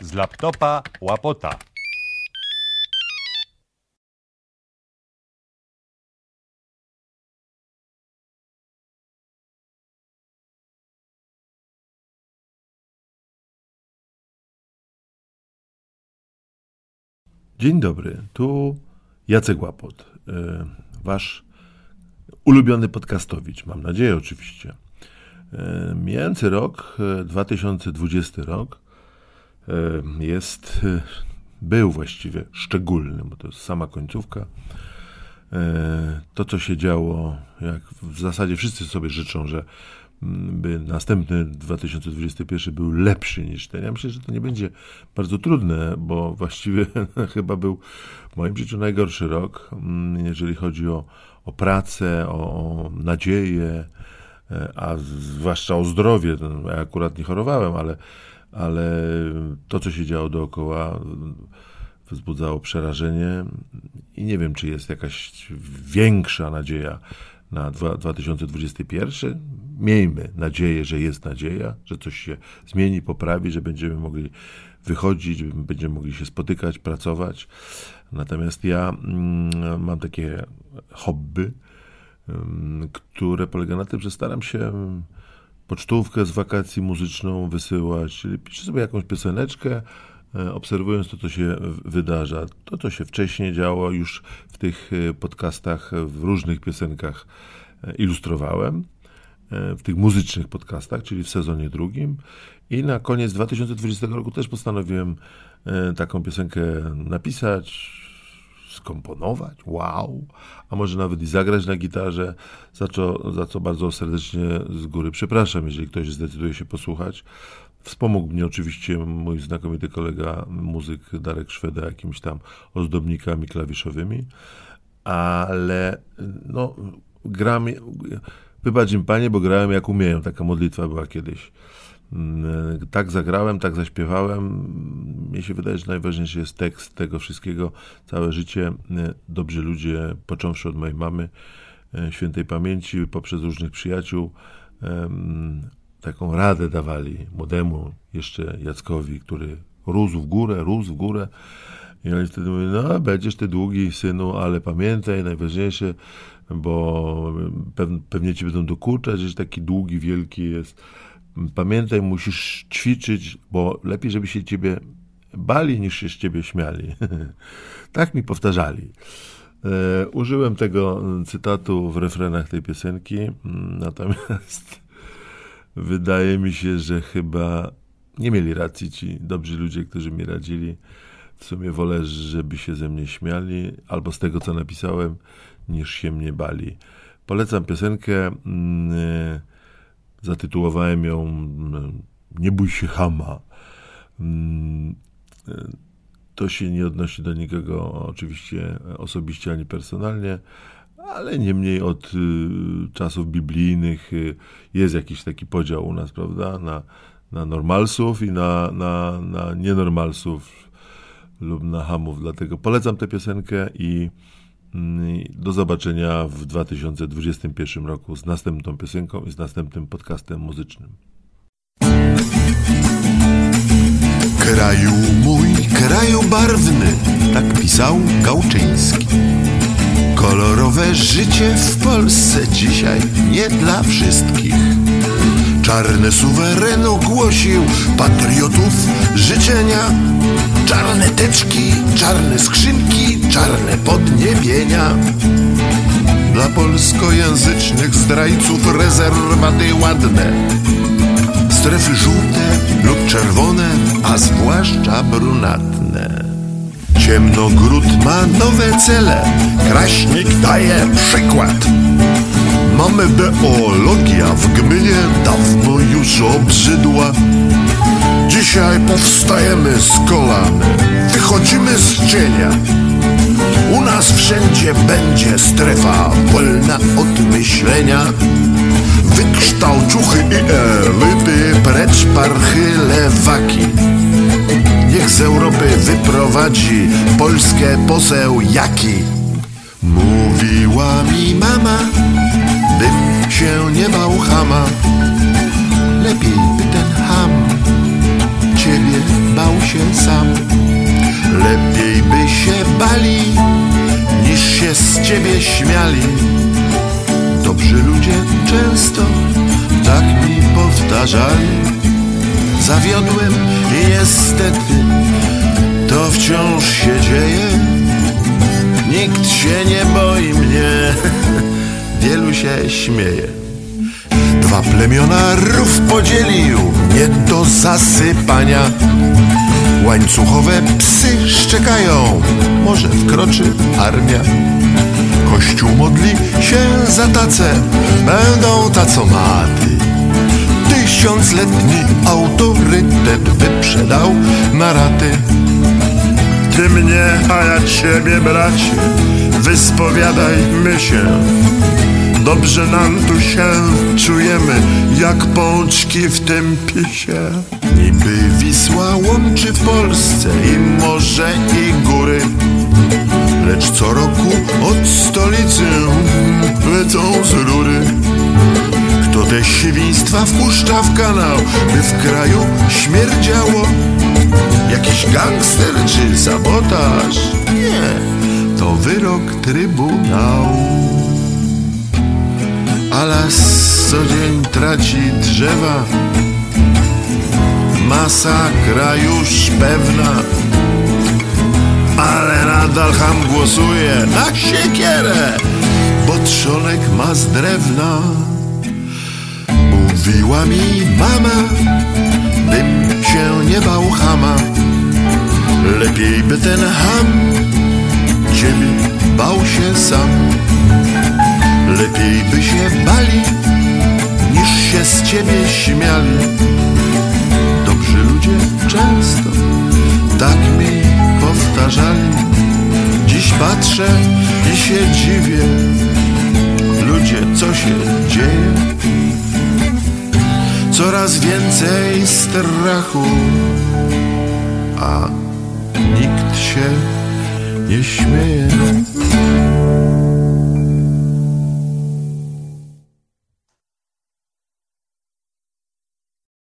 Z laptopa łapota. Dzień dobry, tu Jacek Łapot, y, wasz ulubiony podcastowicz, mam nadzieję oczywiście. Y, Mijający rok, y, 2020 rok, y, jest, y, był właściwie szczególny, bo to jest sama końcówka. Y, To, co się działo, jak w zasadzie wszyscy sobie życzą, że mm, by następny 2021 był lepszy niż ten. Ja myślę, że to nie będzie bardzo trudne, bo właściwie chyba był w moim życiu najgorszy rok, mm, jeżeli chodzi o, o pracę, o, o nadzieję, e, a zwłaszcza o zdrowie. No, Ja akurat nie chorowałem, ale, ale to, co się działo dookoła, wzbudzało przerażenie i nie wiem, czy jest jakaś większa nadzieja na dwa- 2021. Miejmy nadzieję, że jest nadzieja, że coś się zmieni, poprawi, że będziemy mogli wychodzić, będziemy mogli się spotykać, pracować. Natomiast ja mm, mam takie hobby, ym, które polega na tym, że staram się pocztówkę z wakacji muzyczną wysyłać, czyli piszę sobie jakąś pioseneczkę, e, obserwując to, co się wydarza. To, co się wcześniej działo już w tych e, podcastach, w różnych piosenkach e, ilustrowałem, w tych muzycznych podcastach, czyli w sezonie drugim. I na koniec 2020 roku też postanowiłem taką piosenkę napisać, skomponować, wow, a może nawet i zagrać na gitarze, za co, za co bardzo serdecznie z góry przepraszam, jeżeli ktoś zdecyduje się posłuchać. Wspomógł mnie oczywiście mój znakomity kolega, muzyk Darek Szweda, jakimiś tam ozdobnikami klawiszowymi, ale no, gram, wybacz im panie, bo grałem jak umieją, taka modlitwa była kiedyś. Mm, Tak zagrałem, tak zaśpiewałem. Mnie się wydaje, że najważniejszy jest tekst tego wszystkiego. Całe życie e, dobrzy ludzie, począwszy od mojej mamy, e, świętej pamięci, poprzez różnych przyjaciół, taką radę dawali młodemu jeszcze Jackowi, który rósł w górę, rósł w górę. I oni wtedy mówili, no będziesz ty długi, synu, ale pamiętaj, najważniejsze, bo pew- pewnie ci będą dokuczać, że taki długi, wielki jest. Pamiętaj, musisz ćwiczyć, bo lepiej, żeby się ciebie bali, niż się z ciebie śmiali. tak mi powtarzali. E, użyłem tego cytatu w refrenach tej piosenki, mm, natomiast wydaje mi się, że chyba nie mieli racji ci dobrzy ludzie, którzy mi radzili. W sumie wolę, żeby się ze mnie śmiali, albo z tego, co napisałem, niż się mnie bali. Polecam piosenkę. e, Zatytułowałem ją mm, Nie bój się chama. Mm, e, To się nie odnosi do nikogo oczywiście osobiście ani personalnie, ale niemniej od y, czasów biblijnych y, jest jakiś taki podział u nas, prawda? Na, na normalsów i na, na, na nienormalsów lub na hamów. Dlatego polecam tę piosenkę i do zobaczenia w 2021 roku z następną piosenką i z następnym podcastem muzycznym. Kraju mój, kraju barwny, tak pisał Gałczyński. Kolorowe życie w Polsce dzisiaj nie dla wszystkich. Czarny suweren ogłosił patriotów życzenia. Czarne teczki, czarne skrzynki, czarne podniebienia. Dla polskojęzycznych zdrajców rezerwaty ładne. Strefy żółte lub czerwone, a zwłaszcza brunatne. Ciemnogród ma nowe cele, Kraśnik daje przykład. Mamy beologia w gminie Powstajemy z kolan, wychodzimy z cienia. U nas wszędzie będzie strefa wolna od myślenia. Wykształciuchy i elity, precz parchy lewaki. Niech z Europy wyprowadzi Polskę poseł jaki. Mówiła mi mama, bym się nie bał chama. Ciebie śmiali. Dobrzy ludzie często tak mi powtarzali. Zawiodłem i niestety to wciąż się dzieje. Nikt się nie boi mnie, wielu się śmieje. Dwa plemiona rów podzielił, nie do zasypania. Łańcuchowe psy szczekają, może wkroczy armia. Kościół modli się za tacę, będą tacomaty. Tysiącletni autorytet wyprzedał na raty. Ty mnie, a ja ciebie, bracie, wyspowiadajmy się. Dobrze nam tu się czujemy, jak pączki w tym pisie. Niby Wisła łączy w Polsce i morze i góry. Lecz co roku od stolicy lecą z rury. Kto te świństwa wpuszcza w kanał, by w kraju śmierdziało? Jakiś gangster czy sabotaż? Nie, to wyrok trybunału. A las co dzień traci drzewa Masakra już pewna nadal ham głosuje na siekierę Bo trzonek ma z drewna. Mówiła mi mama Bym się nie bał hama Lepiej by ten ham Ciebie bał się sam. Lepiej by się bali, niż się z ciebie śmiali. Dobrzy ludzie często się dziwię. Ludzie, co się dzieje? Coraz więcej strachu, a nikt się nie śmieje.